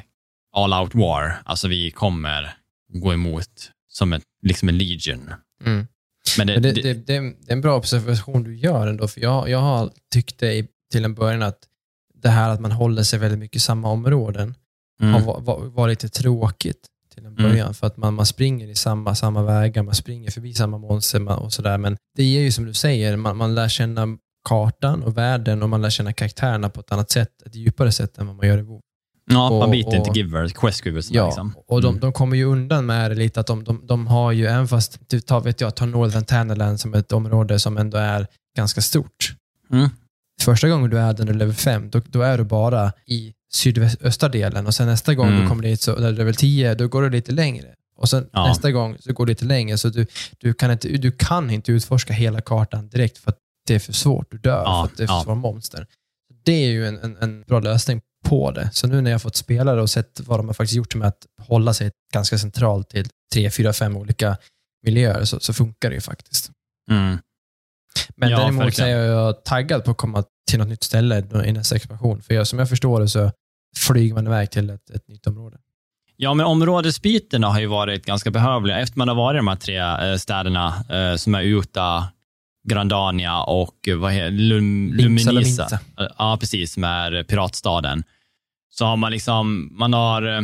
all out war. Alltså vi kommer gå emot som ett, liksom en legion. Mm. Men det, Men det, det, det, är en bra observation du gör ändå, för jag, jag har tyckt det i- till en början att det här att man håller sig väldigt mycket i samma områden mm, har va- va- varit lite tråkigt till en början, för att man, man springer i samma, samma vägar, man springer förbi samma monster och sådär. Men det ger ju som du säger, man, man lär känna kartan och världen och man lär känna karaktärerna på ett annat sätt, ett djupare sätt än vad man gör i WoW. Ja, man och- biter inte och- givers, quest givers. Ja, Liksom. och de, Mm. de kommer ju undan med det lite att de, de, de har ju, även fast du tar, vet jag, tar Northern Tannerland som ett område som ändå är ganska stort. Mm. Första gången du är där när du är level 5, då, då är du bara i sydöstra delen och sen nästa gång Mm. du kommer dit, så, där du är level 10, då går du lite längre. Och sen Ja. nästa gång så går du lite längre, så du, du, kan inte, du kan inte utforska hela kartan direkt för att det är för svårt. Du dör Ja, för att det är för ja. svåra monster. Det är ju en, en, en bra lösning på det. Så nu när jag fått spela det och sett vad de har faktiskt gjort med att hålla sig ganska centralt till tre, fyra, fem olika miljöer så, så funkar det ju faktiskt. Mm. Men Ja, däremot verkligen. är jag taggad på att komma till något nytt ställe i nästa expansion. För jag, som jag förstår det så flyger man iväg till ett, ett nytt område. Ja, men områdesbytena har ju varit ganska behövliga. Efter man har varit i de här tre eh, städerna eh, som är Utah, Grandania och eh, vad heter, Lum, Luminisa. Ja, precis, som är piratstaden. Så har man liksom, man har eh,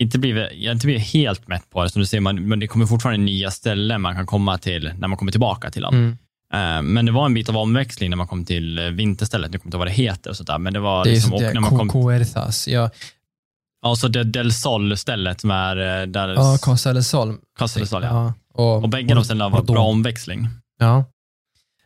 inte blivit, jag har inte blivit helt mätt på det, som du säger, man, men det kommer fortfarande nya ställen man kan komma till när man kommer tillbaka till dem. Mm. Eh, Men det var en bit av omväxling när man kom till eh, vinterstället. Nu kommer inte ihåg vad det heter och sånt där, men det var Det är liksom, och sånt när man kom, Coerthas. Ja, ja, så det Del Sol-stället som är där ja Casa del Sol. Casa del Sol, ja. Och, Och bägge de ställena var bra omväxling. Ja.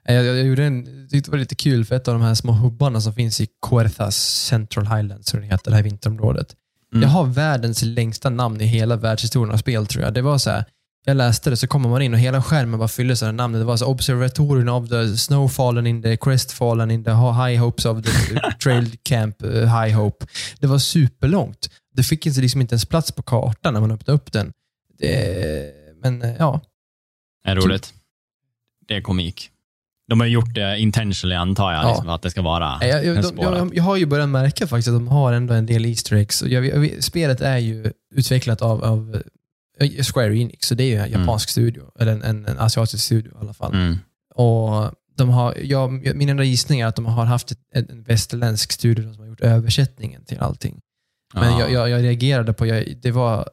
Jag, jag, jag gjorde en, tyckte det var lite kul för ett av de här små hubbarna som finns i Coerthas Central Highlands, som det heter, det här vinterområdet. Mm. Jag har världens längsta namn i hela världshistorien av spel tror jag. Det var så här, jag läste det så kommer man in och hela skärmen bara fylldes av namnet. Det var så Observatorium of the Snowfallen in the Crestfallen in the High Hopes of the Trail Camp uh, High Hope. Det var superlångt. Det fick liksom inte ens plats på kartan när man öppnade upp den. Det, men eh, ja, är roligt. Det är komik. De har gjort det intentionally antar jag, Ja. liksom, att det ska vara Jag, jag, de, jag, jag har ju börjat märka faktiskt att de har ändå en del Easter eggs. Spelet är ju utvecklat av, av eh, Square Enix, så det är ju en japansk studio. Eller en, en, en asiatisk studio i alla fall. Mm. Och de har, jag, min enda gissning är att de har haft ett, en, västerländsk studio som har gjort översättningen till allting. Men Ja. jag, jag, jag reagerade på, jag, det var,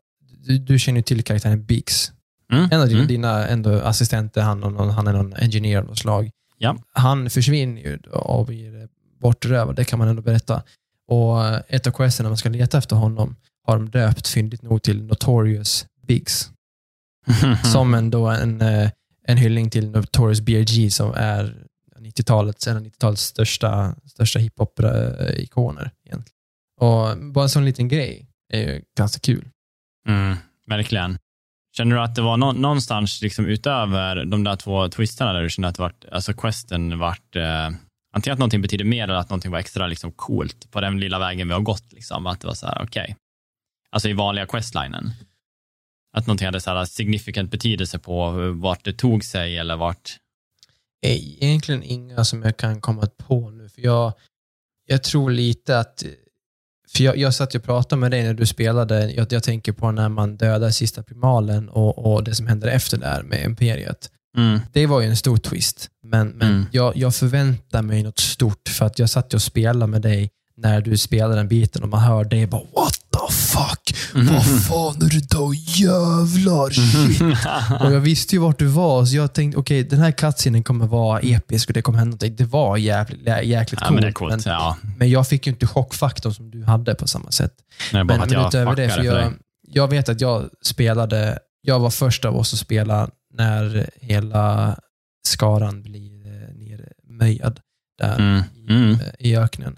du, du känner ju till karaktären Biggs. Mm. En av dina, Mm. dina ändå assistenter, han, någon, han är någon engineer av något slag. Ja. Han försvinner ju och blir bortrövad, det kan man ändå berätta. Och ett av questen när man ska leta efter honom har de döpt fyndigt nog till Notorious Biggs. Som en, då en, eh, en hyllning till Notorious B.I.G. som är 90-talets, en av 90-talets största, största hiphop-ikoner. egentligen. Och bara en sån liten grej är ju ganska kul. Mm, verkligen. Känner du att det var nå- någonstans liksom utöver de där två twistarna där du kände att det vart, alltså questen vart, eh, antingen att någonting betyder mer eller att någonting var extra liksom coolt på den lilla vägen vi har gått. Liksom, att det var så här, okej. Alltså i vanliga questlinen. Att någonting hade så här signifikant betydelse på vart det tog sig eller vart... egentligen inga som jag kan komma på nu. För jag, jag tror lite att... För jag, jag satt och pratade med dig när du spelade. Jag, jag tänker på när man dödar sista primalen och, och det som händer efter där med Imperiet. Mm. Det var ju en stor twist. Men, men Mm. jag, jag förväntar mig något stort för att jag satt och spelade med dig när du spelade den biten och man hör dig bara What the fuck? Vad fan är det då? Jävlar shit. Och jag visste ju vart du var, så jag tänkte okej, den här cutscenen kommer vara episk och det kommer hända någonting. Det var jävligt, jä- jäkligt Ja, coolt. men det är coolt. men, ja. men jag fick ju inte chockfaktorn som du hade på samma sätt. Är bara Men, att men jag utöver det, för för dig. jag, jag vet att jag spelade, jag var först av oss att spela när hela skaran blir eh, nermöjad där Mm. i, Mm. eh, i öknen.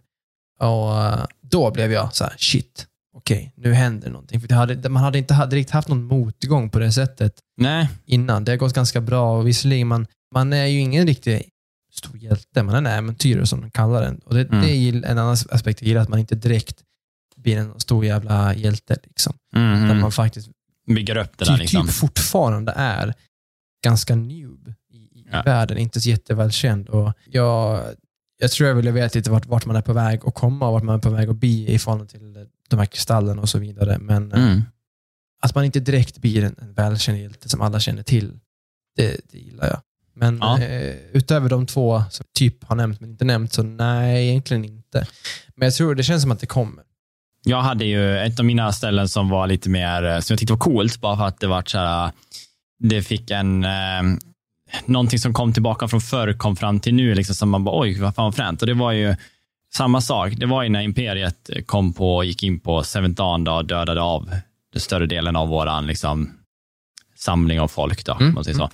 Och eh, då blev jag så här, shit, okej, nu händer någonting. För hade, man hade inte direkt haft någon motgång på det sättet Nej, innan. Det har gått ganska bra och visserligen, man, man är ju ingen riktig stor hjälte, man är en äventyrare som de kallar den. Och det, Mm. det är en annan aspekt jag gillar, att man inte direkt blir en stor jävla hjälte. Liksom. Mm, mm. man faktiskt Bygger upp det där typ, liksom. typ fortfarande är ganska noob i, i Ja. världen, inte så jättevälkänd. Och jag, jag tror jag vill veta lite vart, vart man är på väg att komma och vart man är på väg att bli i förhållande till de här kristallen och så vidare. Men eh, Mm. att man inte direkt blir en, en välkänd hjälte som alla känner till, det, det gillar jag. Men Ja. eh, utöver de två som typ har nämnt men inte nämnt, så nej, egentligen inte. Men jag tror det känns som att det kommer. Jag hade ju ett av mina ställen som var lite mer, eh, som jag tyckte var coolt, bara för att det var så här, det fick en, eh, någonting som kom tillbaka från förr kom fram till nu, liksom, som man bara, oj, vad fan vad fränt. Och det var ju samma sak. Det var ju när Imperiet kom på, gick in på då, och dödade av den större delen av våran liksom, samling av folk. Då, Mm, om man säger så.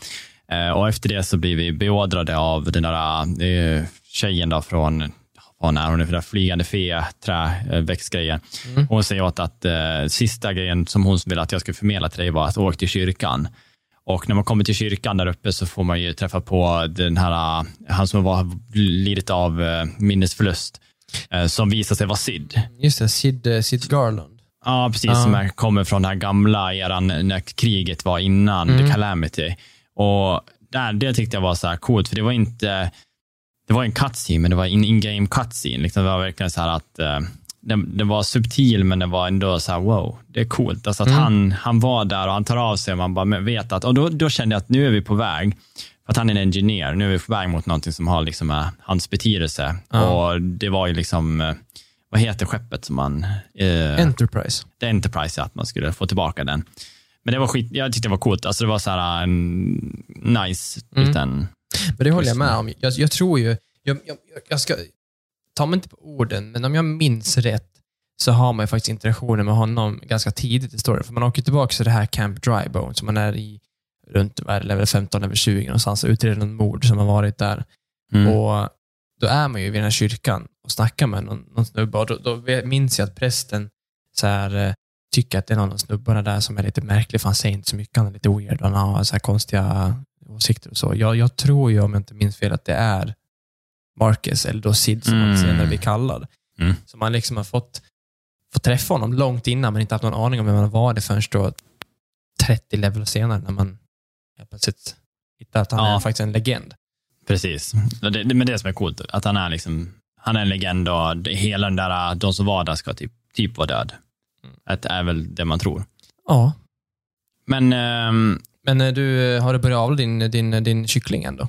Eh, och efter det så blir vi beordrade av den där eh, tjejen då från, vad är hon är för där flygande fe, trä, eh, växtgrejen. Mm. Hon säger åt att eh, sista grejen som hon ville att jag skulle förmedla till dig var att åka till kyrkan. Och när man kommer till kyrkan där uppe så får man ju träffa på den här, eh, han som var lidit av eh, minnesförlust, eh, som visar sig vara Sid. Just det, Sid, eh, Sid Garland. Ja, precis. Ja. Som kommer från den här gamla eran när kriget var innan Mm. The Calamity. Och där, det tyckte jag var så här coolt, för det var inte, det var en cutscene, men det var en in-game cutscene. Liksom det var verkligen så här att eh, den, den var subtil, men det var ändå så här, wow, det är coolt. Alltså att Mm. han, han var där och han tar av sig och man bara vet att, och då, då kände jag att nu är vi på väg, att han är en engineer, nu är vi på väg mot någonting som har liksom eh, hans betydelse. Ja. Och det var ju liksom, eh, vad heter skeppet som man... Eh, Enterprise. The Enterprise, att man skulle få tillbaka den. Men det var skit, jag tyckte det var coolt. Alltså det var så här en nice Mm. liten... Men det håller jag med om. Jag, jag tror ju, jag, jag, jag ska, ta mig inte på orden, men om jag minns rätt så har man ju faktiskt interaktioner med honom ganska tidigt i storyn. För man åker tillbaka till det här Camp Drybone som man är i runt level 15, level 20 någonstans och utreder någon mord som har varit där. Mm. Och Då är man ju vid den här kyrkan och snackar med någon, någon snubbe och då, då minns jag att prästen så här, eh, tycker att det är någon av snubbarna där som är lite märklig, för han säger inte så mycket, han är lite weird och han har så här konstiga åsikter och så. Jag, jag tror ju, om jag inte minns fel, att det är Marcus, eller då Sid som han Mm. senare blir kallad. Mm. Så man liksom har fått, fått träffa honom långt innan, men inte haft någon aning om vem han var det förrän då 30 level senare, när man helt plötsligt hittar att han Ja. är faktiskt en legend. Precis. Det, det, men det som är coolt, att han är liksom, han är en legend och det- hela den där, de som var där ska typ, typ vara död. Mm. Att det är väl det man tror. Ja. Men ehm, Men eh, du, eh, har du börjat avla din, din, din kyckling än då?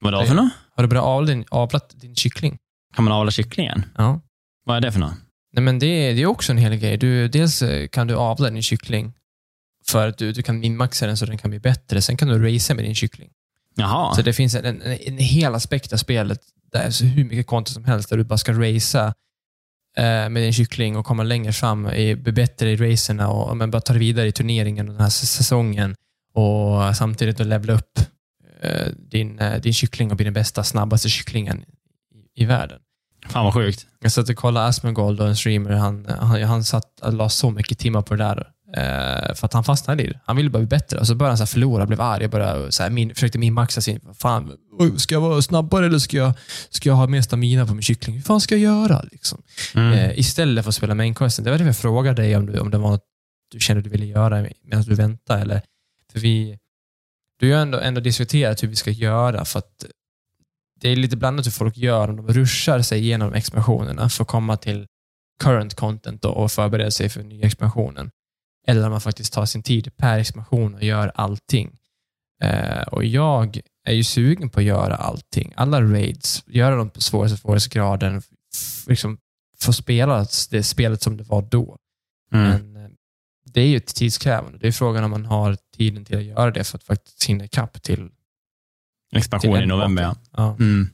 vad då för något? Har du börjat avla din, avlat din kyckling? Kan man avla kycklingen? Ja. Vad är det för något? Nej, men det, är- det är också en hel grej. Du, dels eh, kan du avla din kyckling för att du, du kan minmaxa den så den kan bli bättre. Sen kan du racea med din kyckling. Jaha. Så det finns en, en, en hel aspekt av spelet, där så hur mycket content som helst, där du bara ska racea eh, med din kyckling och komma längre fram, i, bli bättre i racerna och men bara ta dig vidare i turneringen och den här säsongen och samtidigt då levela upp eh, din, eh, din kyckling och bli den bästa, snabbaste kycklingen i, i världen. Fan vad sjukt. Jag satt och kollade Asmongold och en streamer, han, han, han satt la så mycket timmar på det där. Eh, för att han fastnade i det. Han ville bara bli bättre. Och så började han så här förlora, blev arg började, så här, min, försökte minmaxa sin... Fan, ska jag vara snabbare eller ska jag, ska jag ha mer stamina på min kyckling? Hur fan ska jag göra? Liksom? Mm. Eh, istället för att spela main questen. Det var därför jag frågade dig om, du, om det var något du kände du ville göra medan du väntade. Eller, för vi, du har ändå, ändå diskuterat hur vi ska göra. för att Det är lite blandat hur folk gör om de ruschar sig igenom expansionerna för att komma till current content och förbereda sig för nya expansionen. Eller om man faktiskt tar sin tid per expansion och gör allting. Eh, och jag är ju sugen på att göra allting. Alla raids, göra dem på svåraste svårighetsgraden, f- liksom få spela det spelet som det var då. Mm. Men eh, det är ju tidskrävande. Det är frågan om man har tiden till att göra det för att faktiskt hinna ikapp till, Expansion i november, ja. Ja. Mm.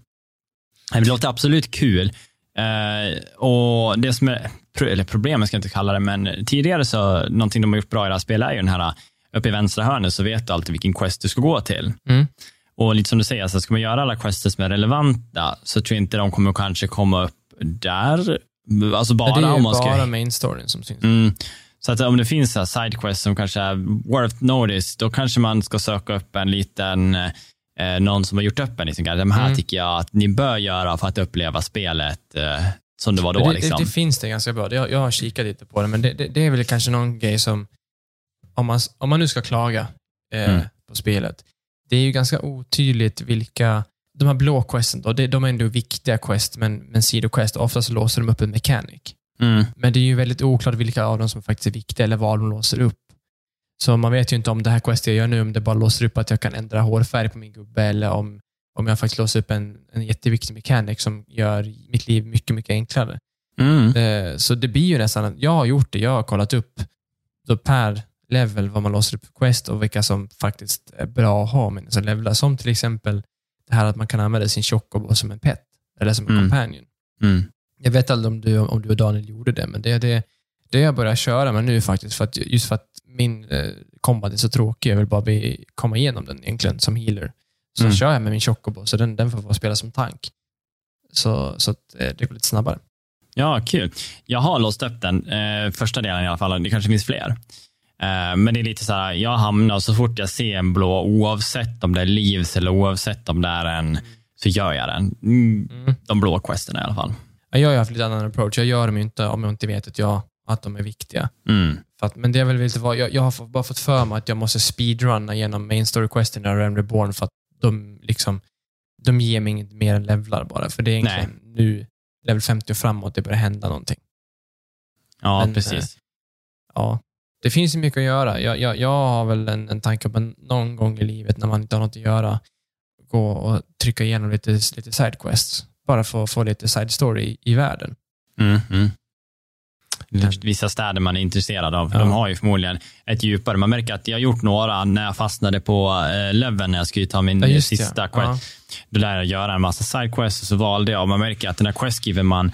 Det låter absolut kul. Eh, och det som är, eller problemet ska jag inte kalla det, men tidigare så, någonting de har gjort bra i det här spelet är ju den här, uppe i vänstra hörnet så vet du alltid vilken quest du ska gå till. Mm. Och lite som du säger, så ska man göra alla quests som är relevanta, så tror jag inte de kommer kanske komma upp där. Alltså bara det är om man ska... bara main storyn som syns. Mm. Så att om det finns så här sidequests som kanske är worth notice, då kanske man ska söka upp en liten eh, någon som har gjort upp en liksom, de här Mm. tycker jag att ni bör göra för att uppleva spelet eh, som det var då. Det, liksom. det, det finns det ganska bra. Jag, jag har kikat lite på det, men det, det, är väl kanske någon grej som, om man, om man nu ska klaga eh, Mm. på spelet, det är ju ganska otydligt vilka, de här blå questen då, de är ändå viktiga quest, men, men sidoquest, oftast låser de upp en mechanic. Mm. Men det är ju väldigt oklart vilka av dem som faktiskt är viktiga eller vad de låser upp. Så man vet ju inte om det här questet jag gör nu, om det bara låser upp att jag kan ändra hårfärg på min gubbe eller om, om jag faktiskt låser upp en, en jätteviktig mechanic som gör mitt liv mycket, mycket enklare. Mm. Eh, Så det blir ju nästan, jag har gjort det, jag har kollat upp då per level vad man låser upp för quest och vilka som faktiskt är bra att ha med sina levlar. Som till exempel det här att man kan använda sin chocobo som en pet eller som en Mm. companion. Mm. Jag vet aldrig om du, om du och Daniel gjorde det, men det är det, det jag börjar köra med nu faktiskt. För att, just för att min eh, combat är så tråkig. Jag vill bara bli, komma igenom den egentligen som healer. Så Mm. kör jag med min chocobo, så den, den får bara spela som tank. Så, så att eh, det går lite snabbare. Ja, kul. Jag har låst upp den, eh, första delen i alla fall. Det kanske finns fler. Eh, men det är lite så här, jag hamnar så fort jag ser en blå, oavsett om det är livs eller oavsett om det är en, så gör jag den. Mm, Mm. de blå questerna i alla fall. Ja, Jag har haft lite annan approach. Jag gör dem inte om jag inte vet att, jag, att de är viktiga. Mm. Att, men det är väl lite vad, jag, jag har bara fått för mig att jag måste speedrunna genom main story questen i Realm Reborn för att de, liksom, de ger mig inget mer än levlar bara. För det är egentligen nu, level 50 och framåt, det börjar hända någonting. Ja, Men, precis. Ja, det finns ju mycket att göra. Jag, jag, jag har väl en, en tanke på någon gång i livet när man inte har något att göra, gå och trycka igenom lite, lite sidequests. Bara för att få lite side story i, i världen. Mm, mm. Men- Vissa städer man är intresserad av, Ja. de har ju förmodligen ett djupare. Man märker att jag har gjort några när jag fastnade på eh, Leven när jag skulle ta min Ja, sista ja. quest. Då lärde jag göra en massa sidequests och så valde jag, och man märker att den här questgiven man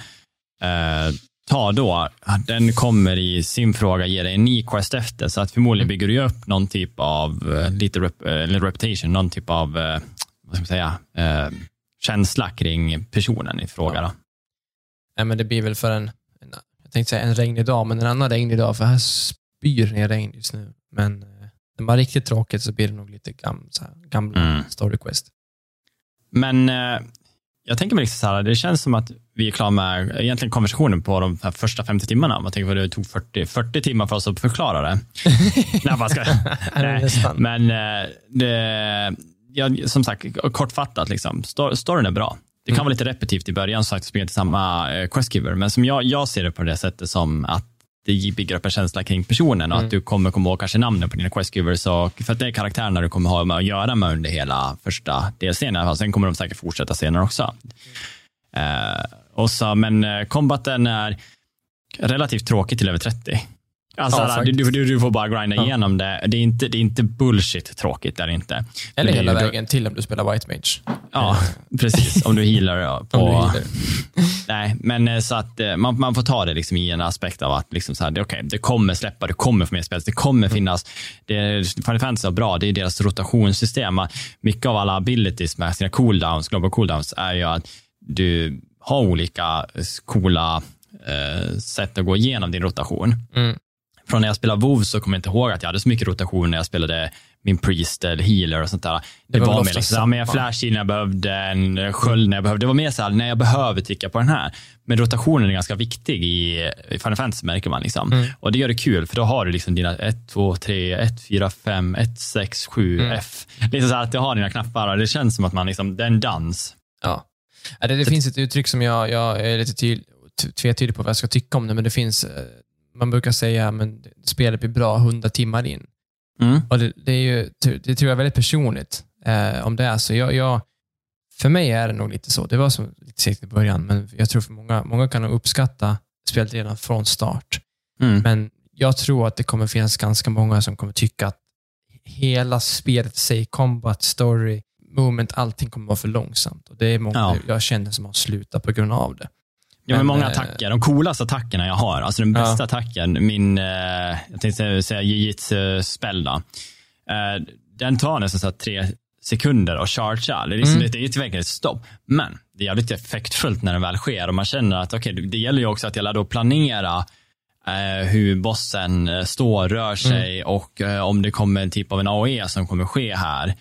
eh, tar då, den kommer i sin fråga ge dig en ny quest efter. Så att förmodligen Mm. bygger du upp någon typ av, eh, lite rep, eh, reputation, någon typ av, eh, vad ska man säga, eh, känsla kring personen i fråga. Då. Nej, men det blir väl för en, tänkte säga en regnig dag, men en annan regnig dag, för här spyr ner regn just nu. Men eh, när man riktigt tråkigt så blir det nog lite gam, så här, gamla Mm. story quest. Men eh, jag tänker mig liksom så här, det känns som att vi är klara med egentligen konversationen på de här första 50 timmarna. Man tänker på det tog 40, 40 timmar för oss att förklara det. Nej, man ska, nej. Men eh, det, ja, som sagt, kortfattat, liksom, Stor- storyn är bra. Det kan Mm. vara lite repetitivt i början, sagt, springa till samma eh, questgiver, men som jag, jag ser det på det sättet som att det bygger upp en känsla kring personen och Mm. att du kommer komma ihåg kanske namnen på dina questgivers. Och, för att det är karaktärerna du kommer ha med att göra med under hela första alla fall. Sen kommer de säkert fortsätta senare också. Eh, och så, men combaten är relativt tråkig till över 30. Alltså, Ja, du, du, du, får bara grinda Ja. igenom det. Det är inte, det är inte bullshit tråkigt, det är det inte. Eller hela ju- vägen till om du spelar White Mage. Ja, precis. Om du healar ja, Om på... du healar. Nej, men eh, så att eh, man, man får ta det liksom i en aspekt av att liksom så här, det, okay, det kommer släppa, det kommer få mer spel, det kommer Mm. finnas. Det, Final Fantasy är bra, det är deras rotationssystem. Mycket av alla abilities med sina cooldowns, global cooldowns, är ju att du har olika coola eh, sätt att gå igenom din rotation. Mm. Från när jag spelade WoW så kommer jag inte ihåg att jag hade så mycket rotation när jag spelade min priest eller healer och sånt där. Det, Det var var, mer liksom, ja, men jag samma. flash när jag behövde, en sköld när jag behövde. Det var mer så här, när jag behöver trycka på den här. Men rotationen är ganska viktig i, i Final Fantasy märker man. Liksom. Mm. Och det gör det kul, för då har du liksom dina 1, 2, 3, 1, 4, 5, 1, 6, 7, Mm. F. Liksom så här att du har dina knappar och det känns som att man liksom, det är en dans. Ja. Ja, Det, det finns ett uttryck som jag, jag är lite tvetydig på vad jag ska tycka om det, men det finns, eh, man brukar säga men spelet blir bra 100 timmar in. Mm. Och det, det, är ju, det tror jag är väldigt personligt, eh, om det är så. Jag, jag, för mig är det nog lite så. Det var som lite segt i början, men jag tror för många, många kan nog uppskatta spelet redan från start. Mm. Men jag tror att det kommer finnas ganska många som kommer tycka att hela spelet, säg combat, story, moment, allting kommer vara för långsamt. Och det är många Ja. jag känner som har slutat på grund av det. Ja, men många eh, attacker, de coolaste attackerna jag har, alltså den Ja. bästa attacken, min, eh, jag tänkte säga- jiu-jitsu-spel. Eh, den tar nästan så tre sekunder att chargea. Det är, liksom, Mm. det är verkligen ett stopp. Men det är jävligt effektfullt när den väl sker och man känner att okej, det- det gäller ju också att jag lär då planera eh, hur bossen står, rör sig och eh, om det kommer en typ av en AOE som kommer ske här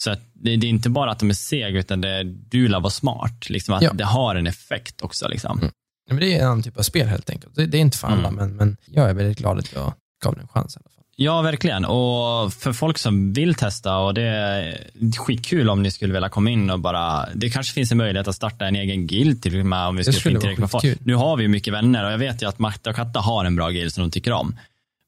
Så det, det är inte bara att de är sega, utan det är, du lär vara smart. Liksom, att Ja. Det har en effekt också. Liksom. Mm. Ja, men det är en annan typ av spel helt enkelt. Det, det är inte för alla, Mm. men, men jag är väldigt glad att jag gav det en chans i alla fall. Ja, verkligen. Och för folk som vill testa, och det är skitkul om ni skulle vilja komma in och bara, det kanske finns en möjlighet att starta en egen guild till och med om vi skulle få in tillräckligt med folk. Nu har vi ju mycket vänner och jag vet ju att Marta och Katta har en bra guild som de tycker om.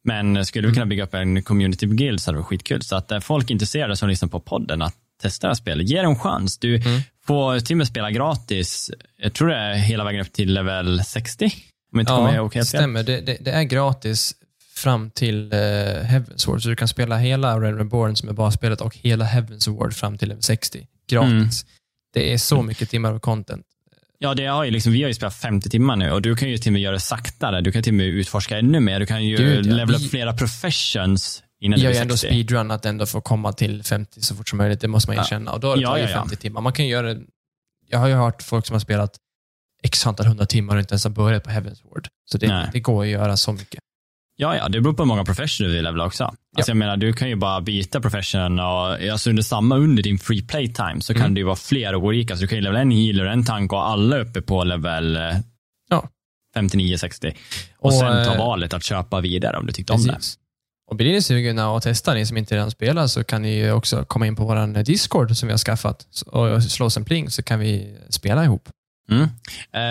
Men skulle vi kunna bygga upp en community guild så hade det varit skitkul. Så att är folk intresserade som lyssnar på podden att testa det här spelet, ge det en chans. Du Mm. får till och med spela gratis, jag tror det är hela vägen upp till level 60. Om inte kommer Ja, ihåg det helt stämmer. Det, det, det är gratis fram till uh, Heaven's Ward, så du kan spela hela Red Reborn som är basspelet och hela Heaven's Ward fram till level 60. Gratis. Mm. Det är så mycket timmar av content. Ja, det har ju liksom, vi har ju spelat 50 timmar nu och du kan ju till och med göra det saktare. Du kan till och med utforska ännu mer. Du kan ju Gud, ja. levela upp flera professions innan har blir ju ändå 60. speedrunat ändå att komma till 50 så fort som möjligt. Det måste man Ja. erkänna. Och då Ja, det ja, ja. 50 timmar. Man kan göra. Jag har ju hört folk som har spelat x antal hundra timmar och inte ens har börjat på Heaven's Ward. Så det, det går att göra så mycket. Ja, ja, det beror på hur många profession du vill levela också. Alltså jag menar, du kan ju bara byta profession och alltså under samma, under din free play time så kan Mm. det ju vara flera olika. Så du kan ju levela en healer, en tank och alla uppe på level eh, Ja. 59-60. Och, Och, sen ta eh, valet att köpa vidare om du tyckte om det. Precis. Och blir ni sugna att testa, ni som inte redan spelar, så kan ni ju också komma in på vår Discord som vi har skaffat och slå oss en pling så kan vi spela ihop. Mm.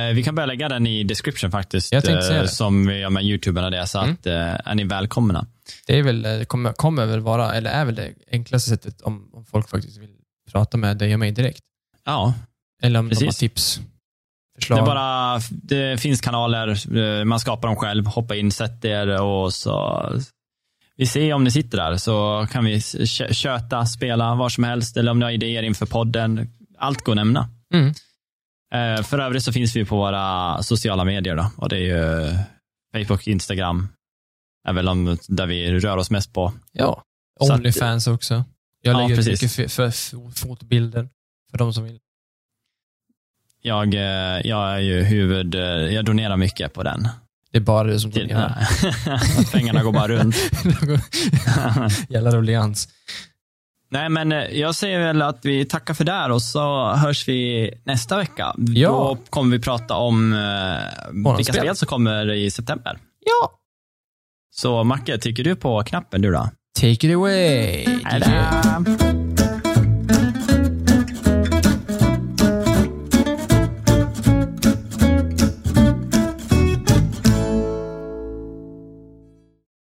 Eh, vi kan börja lägga den i description faktiskt, Jag tänkte säga eh, det. som vi gör med YouTuben och det, så Mm. att eh, är ni välkomna. Det är väl, det kommer, kommer väl vara, eller är väl det enklaste sättet om, om folk faktiskt vill prata med dig och mig direkt. Ja, Eller om de har Precis. tips, det, förslag. är bara, det finns kanaler, eh, man skapar dem själv, hoppa in, sätt er och så vi ser om ni sitter där så kan vi kö- köta, spela var som helst eller om ni har idéer inför podden. Allt går att nämna. Mm. Eh, För övrigt så finns vi på våra sociala medier då och det är ju Facebook, Instagram, är väl de där vi rör oss mest på. Ja, Så att- Onlyfans också. Jag Ja, lägger precis. mycket för, för fotbilder för de som vill. Jag, eh, jag är ju huvud, eh, jag donerar mycket på den. Det är bara du som donerar. pengarna går bara runt. Jävla ruljans. Nej, men eh, jag säger väl att vi tackar för det här och så hörs vi nästa vecka. Ja. Då kommer vi prata om eh, vilka spel. som kommer i september. Ja. Så Macke, tycker du på knappen du då? Take it away.